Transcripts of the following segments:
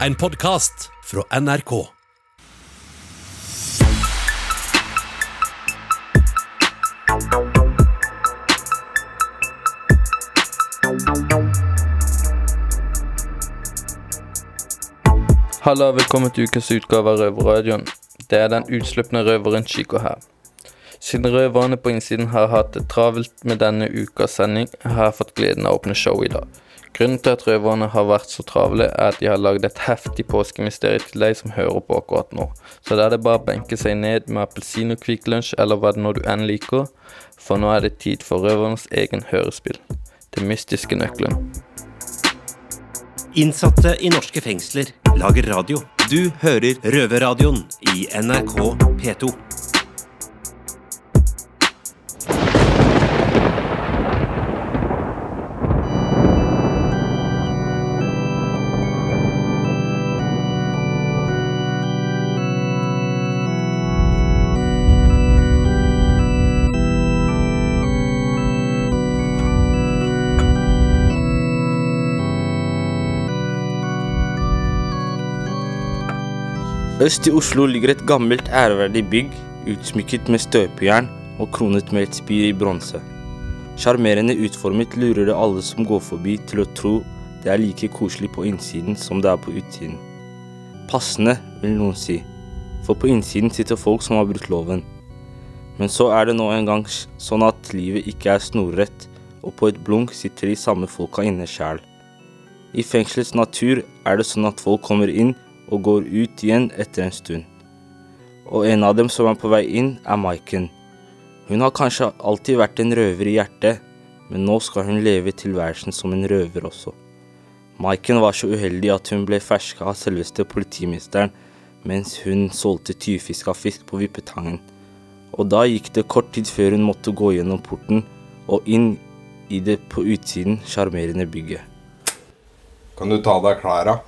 En podkast fra NRK. Hallo, velkommen til ukas utgave av Røverradioen. Det er den utslupne røveren Chico her. Siden røverne på innsiden har hatt det travelt med denne ukas sending, har jeg fått gleden av å åpne show i dag. Grunnen til at røverne har vært så travle, er at de har lagd et heftig påskemysterium til deg som hører på akkurat nå. Så da er det bare å benke seg ned med appelsin og Kvikk Lunsj, eller hva det nå du enn liker, for nå er det tid for røvernes egen hørespill. Det mystiske nøkkelen. Innsatte i norske fengsler lager radio. Du hører Røverradioen i NRK P2. Øst i Oslo ligger et gammelt, æreverdig bygg utsmykket med støpejern og kronet med et spir i bronse. Sjarmerende utformet lurer det alle som går forbi til å tro det er like koselig på innsiden som det er på utsiden. Passende, vil noen si, for på innsiden sitter folk som har brutt loven. Men så er det nå engang sånn at livet ikke er snorrett, og på et blunk sitter de samme folka inne sjæl. I fengselets natur er det sånn at folk kommer inn og går ut igjen etter en stund. Og en av dem som er på vei inn, er Maiken. Hun har kanskje alltid vært en røver i hjertet, men nå skal hun leve tilværelsen som en røver også. Maiken var så uheldig at hun ble ferska av selveste politimesteren mens hun solgte tyvfiska fisk på Vippetangen. Og da gikk det kort tid før hun måtte gå gjennom porten og inn i det på utsiden sjarmerende bygget. Kan du ta av deg klærne?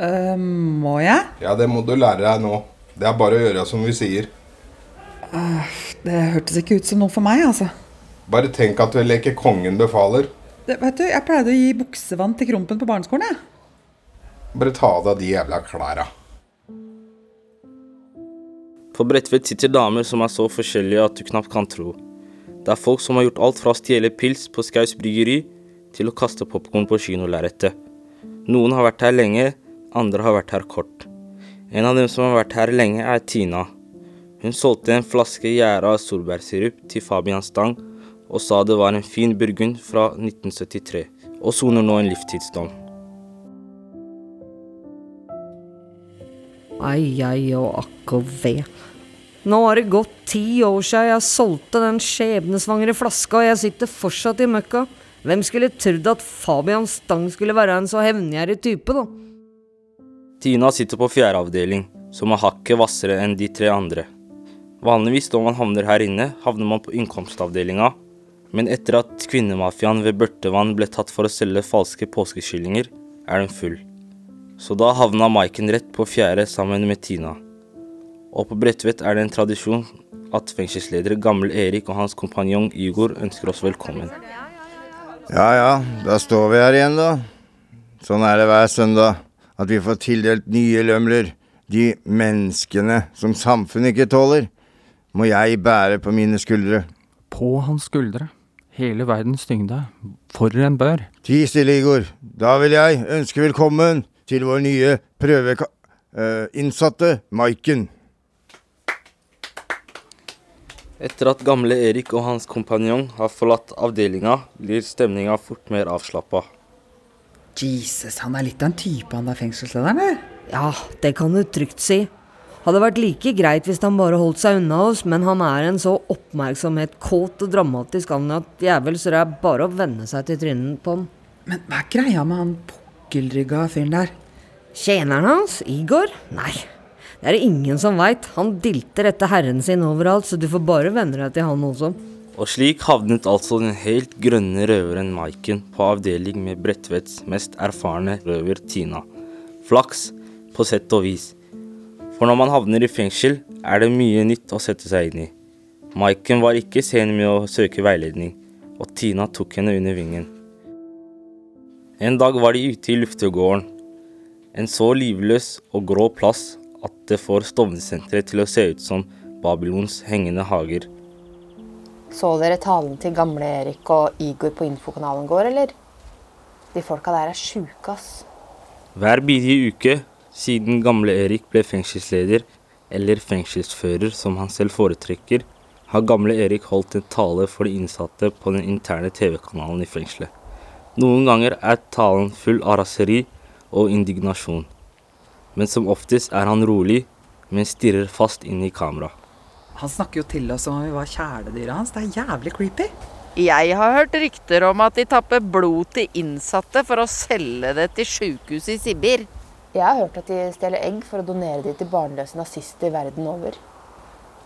Eh, må jeg? Ja, det må du lære deg nå. Det er bare å gjøre som vi sier. Det hørtes ikke ut som noe for meg, altså. Bare tenk at du leker kongen befaler. Det, vet du, Jeg pleide å gi buksevann til Krompen på barneskolen. jeg. Bare ta av deg de jævla klæra. På Bredtvet sitter damer som er så forskjellige at du knapt kan tro. Det er folk som har gjort alt fra å stjele pils på Skaus bryggeri til å kaste popkorn på kinolerretet. Noen har vært her lenge, andre har vært her kort. En av dem som har vært her lenge, er Tina. Hun solgte en flaske gjæra solbærsirup til Fabian Stang og sa det var en fin burgund fra 1973, og soner nå en livstidsdom. Ai, ai og akk og ve. Nå har det gått ti år siden jeg solgte den skjebnesvangre flaska, og jeg sitter fortsatt i møkka. Hvem skulle trodd at Fabian Stang skulle være en så hevngjerrig type, da? Tina sitter på fjerde avdeling, som er hakket hvassere enn de tre andre. Vanligvis når man havner her inne, havner man på innkomstavdelinga, men etter at kvinnemafiaen ved Børtevann ble tatt for å selge falske påskekyllinger, er den full. Så da havna Maiken rett på fjerde sammen med Tina. Og på Bredtvet er det en tradisjon at fengselsleder Gamle Erik og hans kompanjong Igor ønsker oss velkommen. Ja ja, da står vi her igjen, da. Sånn er det hver søndag. At vi får tildelt nye lømler. De menneskene som samfunnet ikke tåler, må jeg bære på mine skuldre. På hans skuldre. Hele verdens tyngde. For en bør. Ti stille, Igor. Da vil jeg ønske velkommen til vår nye prøveinnsatte, Maiken. Etter at gamle Erik og hans kompanjong har forlatt avdelinga, blir stemninga fort mer avslappa. Jesus, han er litt av en type, han der fengselslederen. eller? Ja, det kan du trygt si. Hadde vært like greit hvis han bare holdt seg unna oss, men han er en så oppmerksomhet-kåt og dramatisk anlagt jævel, så det er bare å venne seg til trynet på han. Men hva er greia med han pukkelrygga fyren der? Tjeneren hans, Igor? Nei, det er det ingen som veit. Han dilter etter herren sin overalt, så du får bare venne deg til han også. Og slik havnet altså den helt grønne røveren Maiken på avdeling med Bredtvets mest erfarne røver Tina. Flaks, på sett og vis. For når man havner i fengsel, er det mye nytt å sette seg inn i. Maiken var ikke sen med å søke veiledning, og Tina tok henne under vingen. En dag var de ute i luftegården. En så livløs og grå plass at det får Stovner-senteret til å se ut som Babylons hengende hager. Så dere talen til gamle Erik og Igor på infokanalen går, eller? De folka der er sjuke, ass. Hver bidige uke siden gamle Erik ble fengselsleder, eller fengselsfører som han selv foretrekker, har gamle Erik holdt en tale for de innsatte på den interne TV-kanalen i fengselet. Noen ganger er talen full av raseri og indignasjon, men som oftest er han rolig, men stirrer fast inn i kamera. Han snakker jo til oss som om vi var kjæledyra hans. Det er jævlig creepy. Jeg har hørt rykter om at de tapper blod til innsatte for å selge det til sjukehuset i Sibir. Jeg har hørt at de stjeler egg for å donere de til barnløse nazister verden over.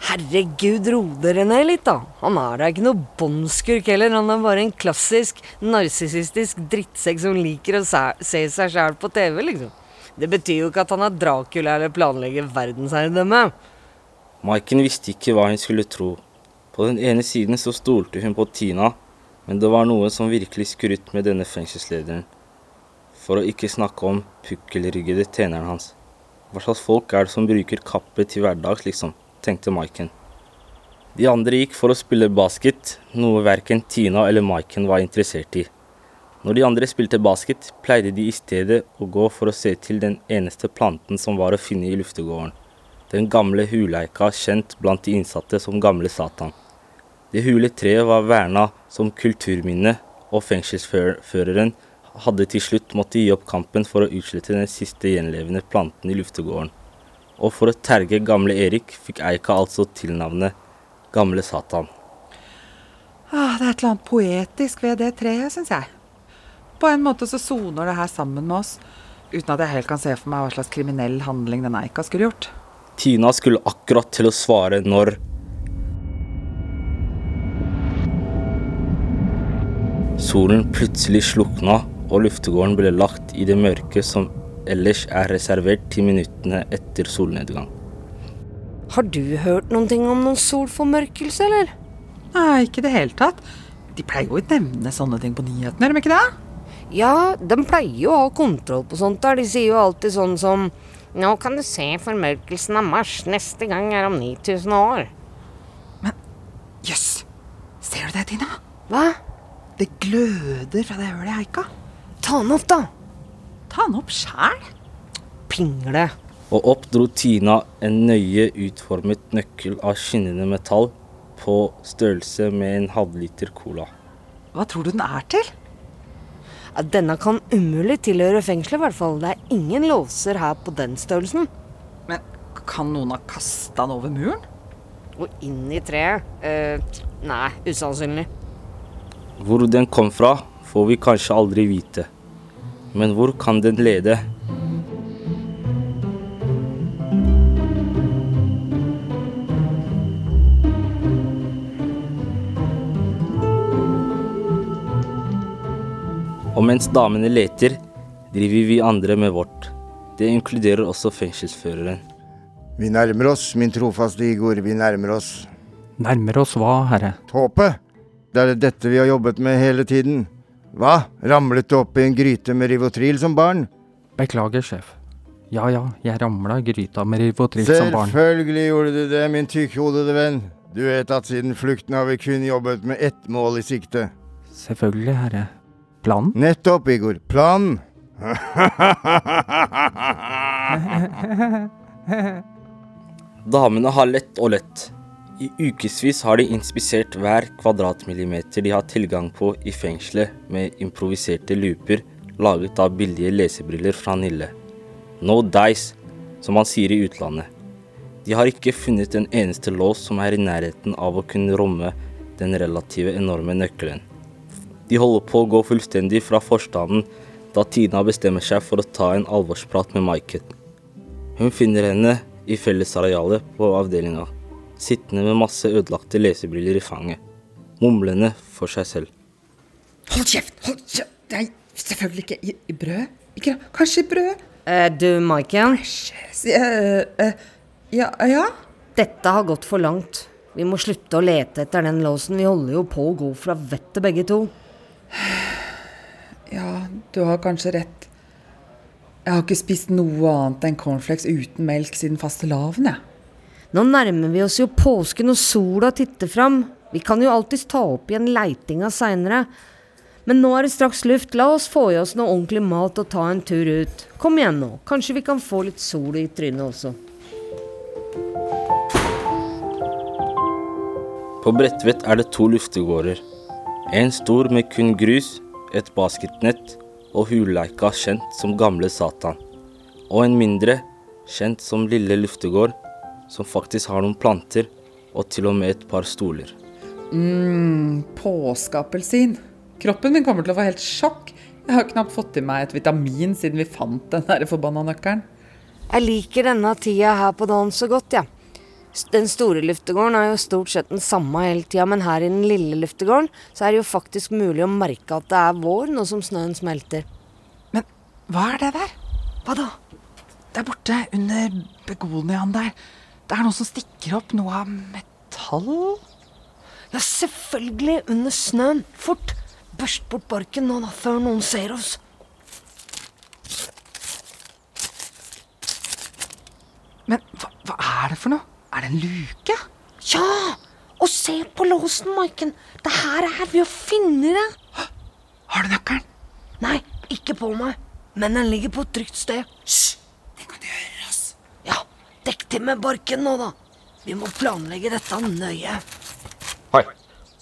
Herregud, ro dere ned litt, da. Han er da ikke noe båndskurk heller. Han er bare en klassisk narsissistisk drittsekk som liker å se se seg sjæl på TV, liksom. Det betyr jo ikke at han er Dracula eller planlegger verdensherredømme. Maiken visste ikke hva hun skulle tro. På den ene siden så stolte hun på Tina, men det var noe som virkelig skurret med denne fengselslederen. For å ikke snakke om pukkelryggede tjeneren hans. Hva slags folk er det som bruker kappe til hverdags, liksom, tenkte Maiken. De andre gikk for å spille basket, noe verken Tina eller Maiken var interessert i. Når de andre spilte basket, pleide de i stedet å gå for å se til den eneste planten som var å finne i luftegården. Den gamle huleika kjent blant de innsatte som Gamle Satan. Det hule treet var verna som kulturminne, og fengselsføreren hadde til slutt måttet gi opp kampen for å utslette den siste gjenlevende planten i luftegården. Og for å terge gamle Erik fikk eika altså tilnavnet Gamle Satan. Ah, det er et eller annet poetisk ved det treet, syns jeg. På en måte så soner det her sammen med oss, uten at jeg helt kan se for meg hva slags kriminell handling den eika skulle gjort. Tina skulle akkurat til å svare når Solen plutselig slukna, og luftegården ble lagt i det mørke som ellers er reservert til minuttene etter solnedgang. Har du hørt noen ting om noen solformørkelse, eller? Nei, ikke i det hele tatt. De pleier jo å nevne sånne ting på nyhetene, gjør de ikke det? Ja, de pleier jo å ha kontroll på sånt der. De sier jo alltid sånn som Nå kan du se formørkelsen av Mars. Neste gang er om 9000 år. Men Jøss! Ser du det, Tina? Hva? Det gløder fra det hølet i eika. Ta den opp, da. Ta den opp sjæl. Pingle. Og opp dro Tina en nøye utformet nøkkel av skinnende metall på størrelse med en halvliter cola. Hva tror du den er til? Ja, Denne kan umulig tilhøre fengselet, i hvert fall. Det er ingen låser her på den størrelsen. Men kan noen ha kasta den over muren? Og inn i treet? Eh, nei, usannsynlig. Hvor den kom fra, får vi kanskje aldri vite. Men hvor kan den lede? Og mens damene leter, driver vi andre med vårt. Det inkluderer også fengselsføreren. Vi nærmer oss, min trofaste Igor, vi nærmer oss. Nærmer oss hva, herre? Tåpe! Det er dette vi har jobbet med hele tiden. Hva? Ramlet du opp i en gryte med Rivotril som barn? Beklager, sjef. Ja ja, jeg ramla i gryta med Rivotril som barn. Selvfølgelig gjorde du det, min tykkhodede venn. Du vet at siden flukten har vi kun jobbet med ett mål i sikte. Selvfølgelig, herre. Planen? Nettopp, Igor. Planen. Damene har lett og lett. I ukevis har de inspisert hver kvadratmillimeter de har tilgang på i fengselet med improviserte looper laget av billige lesebriller fra Nille. No dice, som man sier i utlandet. De har ikke funnet en eneste lås som er i nærheten av å kunne romme den relative enorme nøkkelen. De holder på å gå fullstendig fra forstanden da Tina bestemmer seg for å ta en alvorsprat med Maiken. Hun finner henne i fellesarealet på avdelinga, sittende med masse ødelagte lesebriller i fanget, mumlende for seg selv. Hold kjeft! Hold kjeft! Nei, selvfølgelig ikke i, i brød. Ikke, kanskje i brød? Eh, du, Maiken. Eh, eh, ja, ja? Dette har gått for langt. Vi må slutte å lete etter den låsen. Vi holder jo på å gå fra vettet begge to. Ja, du har kanskje rett. Jeg har ikke spist noe annet enn cornflakes uten melk siden fastelavn, jeg. Nå nærmer vi oss jo påsken og sola titter fram. Vi kan jo alltids ta opp igjen leitinga seinere. Men nå er det straks luft. La oss få i oss noe ordentlig mat og ta en tur ut. Kom igjen nå. Kanskje vi kan få litt sol i trynet også. På Bredtvet er det to luftegårder. En stor med kun grus, et basketnett og huleika kjent som Gamle Satan. Og en mindre, kjent som Lille luftegård, som faktisk har noen planter og til og med et par stoler. mm, påskeappelsin. Kroppen min kommer til å få helt sjokk. Jeg har knapt fått i meg et vitamin siden vi fant den der forbanna nøkkelen. Jeg liker denne tida her på dagen så godt, jeg. Ja. Den store luftegården er jo stort sett den samme hele tida, men her i den lille luftegården så er det jo faktisk mulig å merke at det er vår nå som snøen smelter. Men hva er det der? Hva da? Der borte, under begoniaen der. Det er noe som stikker opp. Noe av metall? Ja, selvfølgelig under snøen. Fort! Børst bort barken nå, da, før noen ser oss. Men hva, hva er det for noe? Er det en luke? Ja! Og se på låsen, Maiken. Det her er vi har funnet det. Har du nøkkelen? Nei, ikke på meg. Men den ligger på et trygt sted. Hysj! Den kan høre oss. Ja, dekk til med barken nå, da. Vi må planlegge dette nøye. Hei,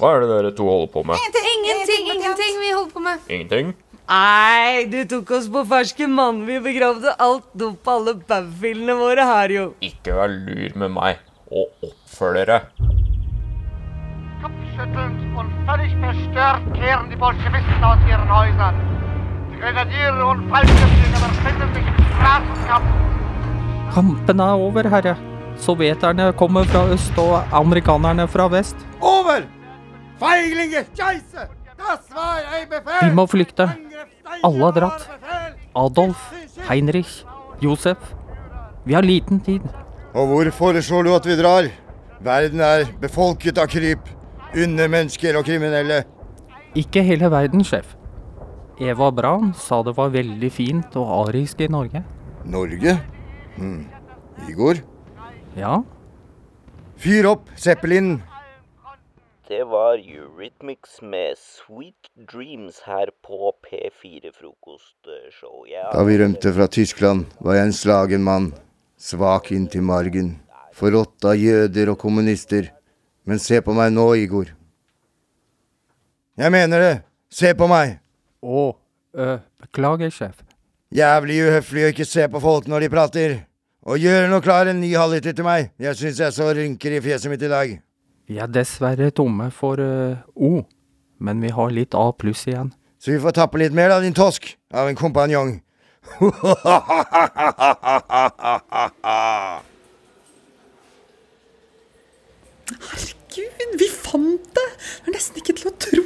hva er det dere to holder på med? Ingenting, ingenting vi holder på med. Ingenting? Nei, du tok oss på ferske mann. Vi begravde alt dop på alle baufilene våre her, jo. Ikke vær lur med meg, og oppfør dere. Kopfschüttelnd und völlig verstört kehren die Bolschewisten aus ihren Häusern. Die Grenadiere und Fallschirmjäger befinden sich im Straßenkampf. Kampen er over, herre. Sovjeterne kommer fra øst og amerikanerne fra vest. Over! Feiglinge! Scheisse! Das war ein Befehl! Vi må flykte. Alle har dratt. Adolf, Heinrich, Josef. Vi har liten tid. Og hvor foreslår du at vi drar? Verden er befolket av kryp, undermennesker og kriminelle. Ikke hele verden, sjef. Eva Braun sa det var veldig fint og arisk i Norge. Norge? Hm. Igor? Ja? Fyr opp Zeppelin! Det var Eurythmics med Sweet Dreams her på P4 Frokostshow. Da vi rømte fra Tyskland, var jeg en slagen mann. Svak inntil margen. Forrådt av jøder og kommunister. Men se på meg nå, Igor. Jeg mener det. Se på meg. Å, øh, beklager, sjef. Jævlig uhøflig å ikke se på folk når de prater. Og gjør nå klar en ny halvliter til meg. Jeg syns jeg så rynker i fjeset mitt i dag. Vi er dessverre tomme for uh, O, men vi har litt A pluss igjen. Så vi får tappe litt mer av din tosk av en kompanjong. Herregud, vi fant det! Det er nesten ikke til å tro.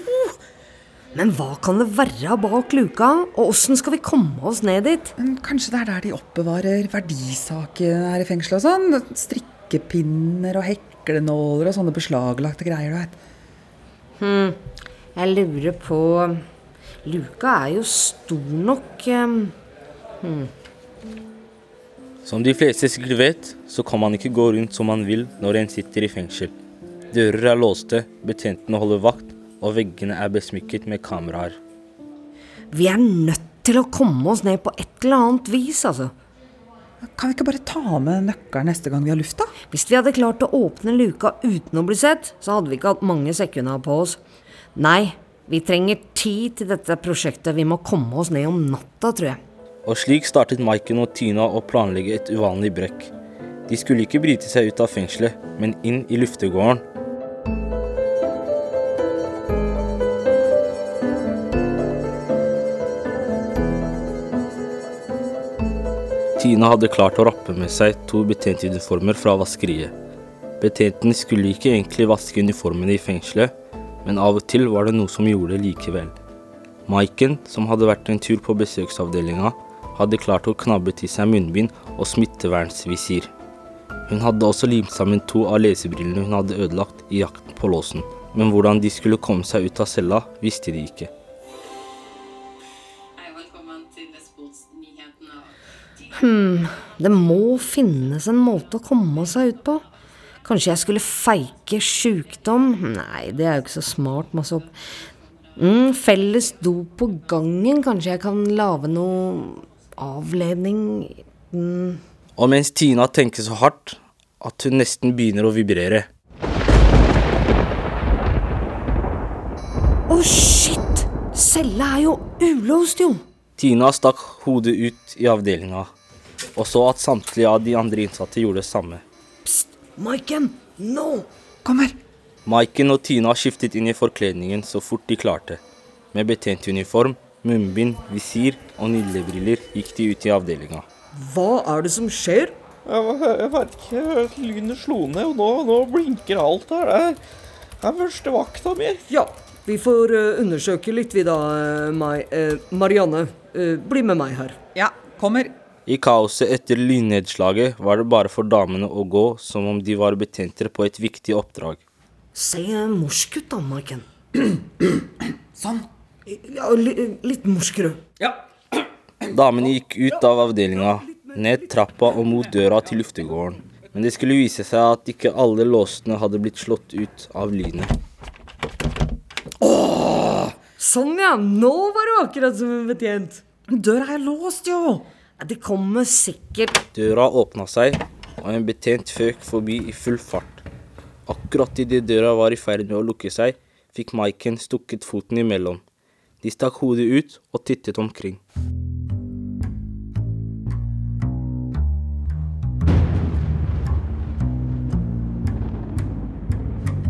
Men hva kan det være bak luka, og åssen skal vi komme oss ned dit? Kanskje det er der de oppbevarer verdisaker her i fengselet og sånn? Strikkepinner og heklenåler og sånne beslaglagte greier, du veit. Hm, jeg lurer på Luka er jo stor nok hm. Som de fleste sikkert vet, så kan man ikke gå rundt som man vil når en sitter i fengsel. Dører er låste, betjentene holder vakt, og veggene er besmykket med kameraer. Vi er nødt til å komme oss ned på et eller annet vis, altså. Kan vi ikke bare ta med nøkkelen neste gang vi har lufta? Hvis vi hadde klart å åpne luka uten å bli sett, så hadde vi ikke hatt mange sekunder på oss. Nei, vi trenger tid til dette prosjektet. Vi må komme oss ned om natta, tror jeg. Og slik startet Maiken og Tina å planlegge et uvanlig brekk. De skulle ikke bryte seg ut av fengselet, men inn i luftegården. Tina hadde klart å rappe med seg to betjentuniformer fra vaskeriet. Betjentene skulle ikke egentlig vaske uniformene i fengselet, men av og til var det noe som gjorde det likevel. Maiken, som hadde vært en tur på besøksavdelinga, hadde klart å knabbe til seg munnbind og smittevernsvisir. Hun hadde også limt sammen to av lesebrillene hun hadde ødelagt i jakten på låsen, men hvordan de skulle komme seg ut av cella, visste de ikke. Hm, det må finnes en måte å komme seg ut på. Kanskje jeg skulle feike sjukdom? Nei, det er jo ikke så smart, masse opp. Mm, felles do på gangen, kanskje jeg kan lage noe avledning mm. Og mens Tina tenker så hardt at hun nesten begynner å vibrere. Å, shit! Cella er jo ulåst, jo! Tina stakk hodet ut i avdelinga og så at samtlige av de andre innsatte gjorde det samme. Maiken, nå! Kommer. Maiken og Tina skiftet inn i forkledningen så fort de klarte. Med betjentuniform, munnbind, visir og nillebriller gikk de ut i avdelinga. Hva er det som skjer? Jeg, jeg vet ikke. Lynet slo ned, og nå, nå blinker alt her. Det er, det er første vakta mi. Ja, vi får uh, undersøke litt, vi da, uh, Mai. Uh, Marianne, bli med meg her. Ja, kommer. I kaoset etter lynnedslaget var det bare for damene å gå som om de var betjenter på et viktig oppdrag. Se morsk ut da, Maiken. sånn. Ja, li, litt morskere. Ja. Damene gikk ut av avdelinga, ned trappa og mot døra til luftegården. Men det skulle vise seg at ikke alle låsene hadde blitt slått ut av lynet. Åh, sånn ja, nå var du akkurat som en betjent. Døra er låst, jo. Det kommer sikkert Døra åpna seg, og en betjent føk forbi i full fart. Akkurat idet døra var i ferd med å lukke seg, fikk Maiken stukket foten imellom. De stakk hodet ut og tittet omkring.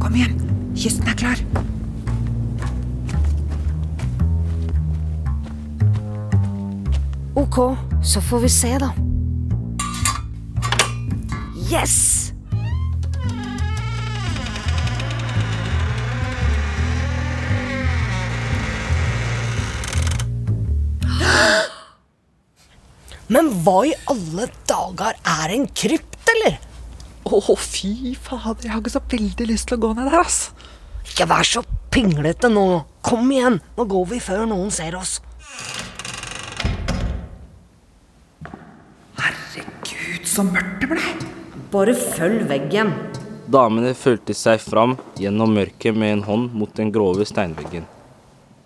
Kom igjen, kysten er klar. Ok, så får vi se, da. Yes! Men hva i alle dager er en krypt, eller? Å, fy fader, jeg har ikke så veldig lyst til å gå ned der, ass. Ikke vær så pinglete nå. Kom igjen, nå går vi før noen ser oss. Så mørkt det ble. Bare følg veggen. Damene følte seg fram gjennom mørket med en hånd mot den grove steinveggen.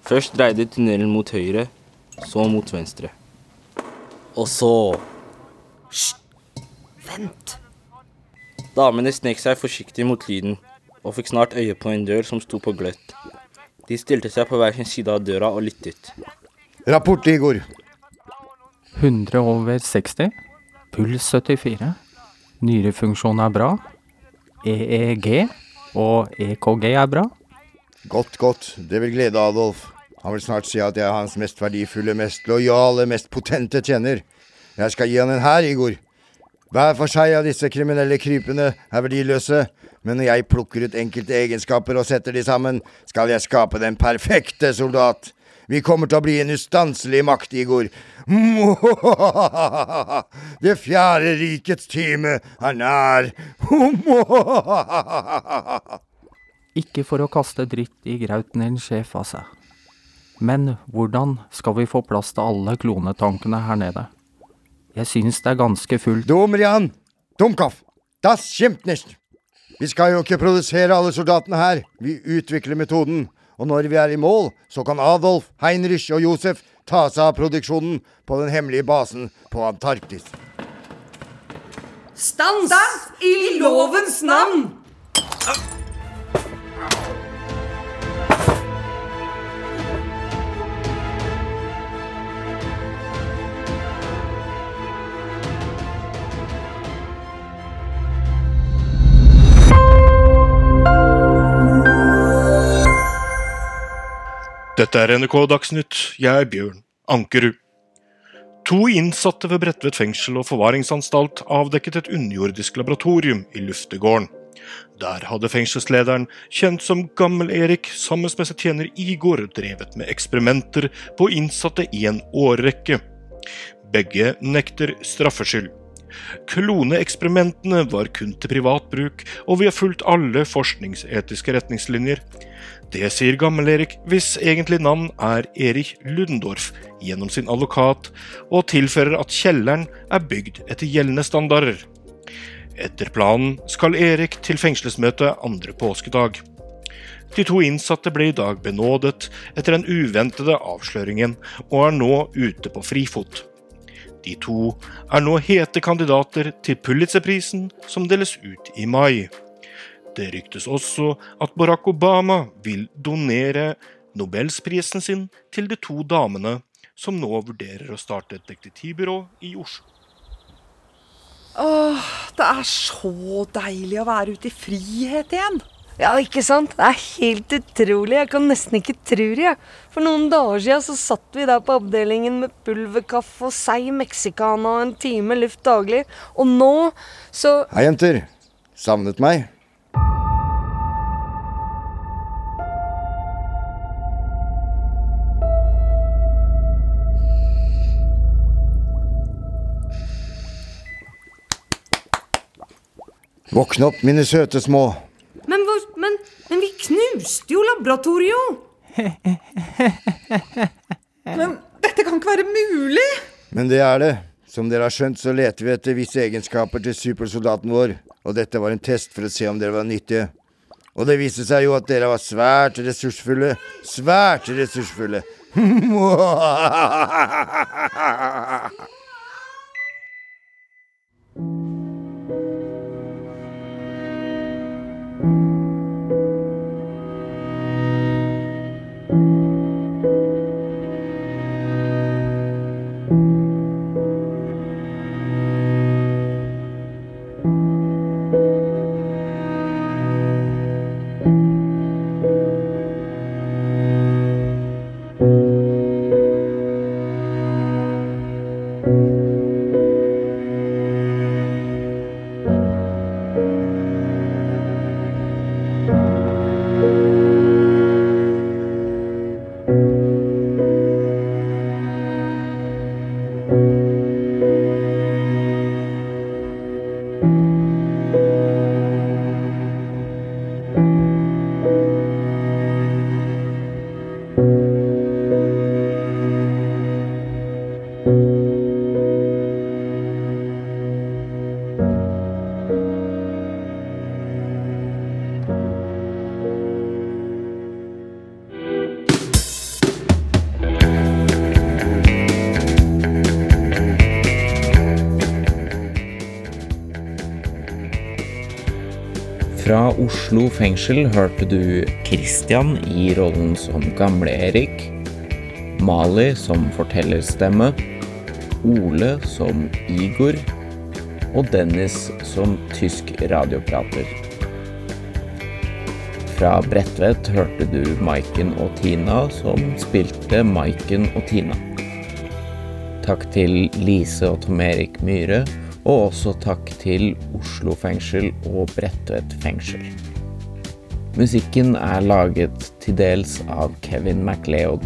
Først dreide tunnelen mot høyre, så mot venstre. Og så Hysj! Vent. Damene snek seg forsiktig mot lyden, og fikk snart øye på en dør som sto på gløtt. De stilte seg på hver sin side av døra og lyttet. Rapport, Igor. 100 over 60. Puls 74. Nyrefunksjon er bra. EEG og EKG er bra. Godt, godt. Det vil glede Adolf. Han vil snart si at jeg er hans mest verdifulle, mest lojale, mest potente tjener. Jeg skal gi han en hær, Igor. Hver for seg av disse kriminelle krypene er verdiløse, men når jeg plukker ut enkelte egenskaper og setter de sammen, skal jeg skape den perfekte soldat. Vi kommer til å bli en ustanselig makt, Igor. Det fjerde rikets time er nær. Ikke for å kaste dritt i grauten, din, sjef, altså. Men hvordan skal vi få plass til alle klonetankene her nede? Jeg syns det er ganske fullt. Domrian! Dumkopf! Das stimmt nicht! Vi skal jo ikke produsere alle soldatene her. Vi utvikler metoden. Og når vi er i mål, så kan Adolf, Heinrich og Josef ta seg av produksjonen på den hemmelige basen på Antarktis. Stans! I lovens navn! Dette er NRK Dagsnytt, jeg er Bjørn Ankerud. To innsatte ved Bredtvet fengsel og forvaringsanstalt avdekket et underjordisk laboratorium i luftegården. Der hadde fengselslederen, kjent som Gammel-Erik, sammen med sin tjener Igor, drevet med eksperimenter på innsatte i en årrekke. Begge nekter straffskyld. Kloneeksperimentene var kun til privat bruk, og vi har fulgt alle forskningsetiske retningslinjer. Det sier Gammel-Erik, hvis egentlig navn er Erich Ludendorff, gjennom sin advokat, og tilfører at kjelleren er bygd etter gjeldende standarder. Etter planen skal Erik til fengselsmøte andre påskedag. De to innsatte ble i dag benådet etter den uventede avsløringen, og er nå ute på frifot. De to er nå hete kandidater til Pulitzerprisen, som deles ut i mai. Det ryktes også at Barack Obama vil donere Nobelsprisen sin til de to damene som nå vurderer å starte et detektivbyrå i Oslo. Åh, det er så deilig å være ute i frihet igjen. Ja, ikke sant? Det er helt utrolig. Jeg kan nesten ikke tro det. Ja. For noen dager siden så satt vi der på avdelingen med pulverkaffe og seig mexicana og en time luft daglig. Og nå så Hei, jenter. Savnet meg? Våkne opp, mine søte små. Men, hvor, men, men vi knuste jo laboratoriet! Men dette kan ikke være mulig! Men det er det. Som dere har skjønt, så leter vi etter visse egenskaper til supersoldaten vår. Og dette var en test for å se om dere var nyttige. Og det viste seg jo at dere var svært ressursfulle. Svært ressursfulle. fengsel hørte du Christian i rollen som Gamle-Erik, Mali som fortellerstemme, Ole som Igor og Dennis som tysk radioprater. Fra Bredtvet hørte du Maiken og Tina som spilte Maiken og Tina. Takk til Lise og Tom Erik Myhre, og også takk til Oslo fengsel og Bredtvet fengsel. Musikken er laget til dels av Kevin MacLeod.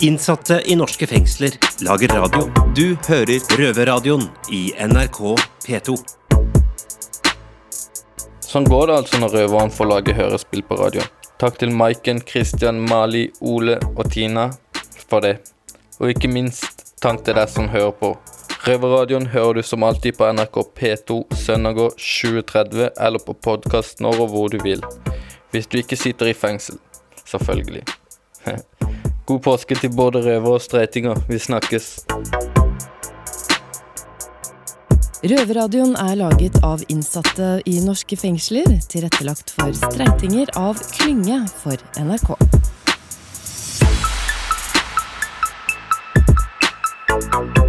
Innsatte i norske fengsler lager radio. Du hører Røverradioen i NRK P2. Sånn går det altså når røveren får lage hørespill på radio. Takk til Maiken, Christian, Mali, Ole og Tina for det. Og ikke minst takk til deg som hører på. Røverradioen hører du som alltid på NRK P2 søndager 20.30 eller på podkast når og hvor du vil. Hvis du ikke sitter i fengsel. Selvfølgelig. God påske til både røvere og streitinger. Vi snakkes. Røverradioen er laget av innsatte i norske fengsler, tilrettelagt for streitinger av Klynge for NRK. thank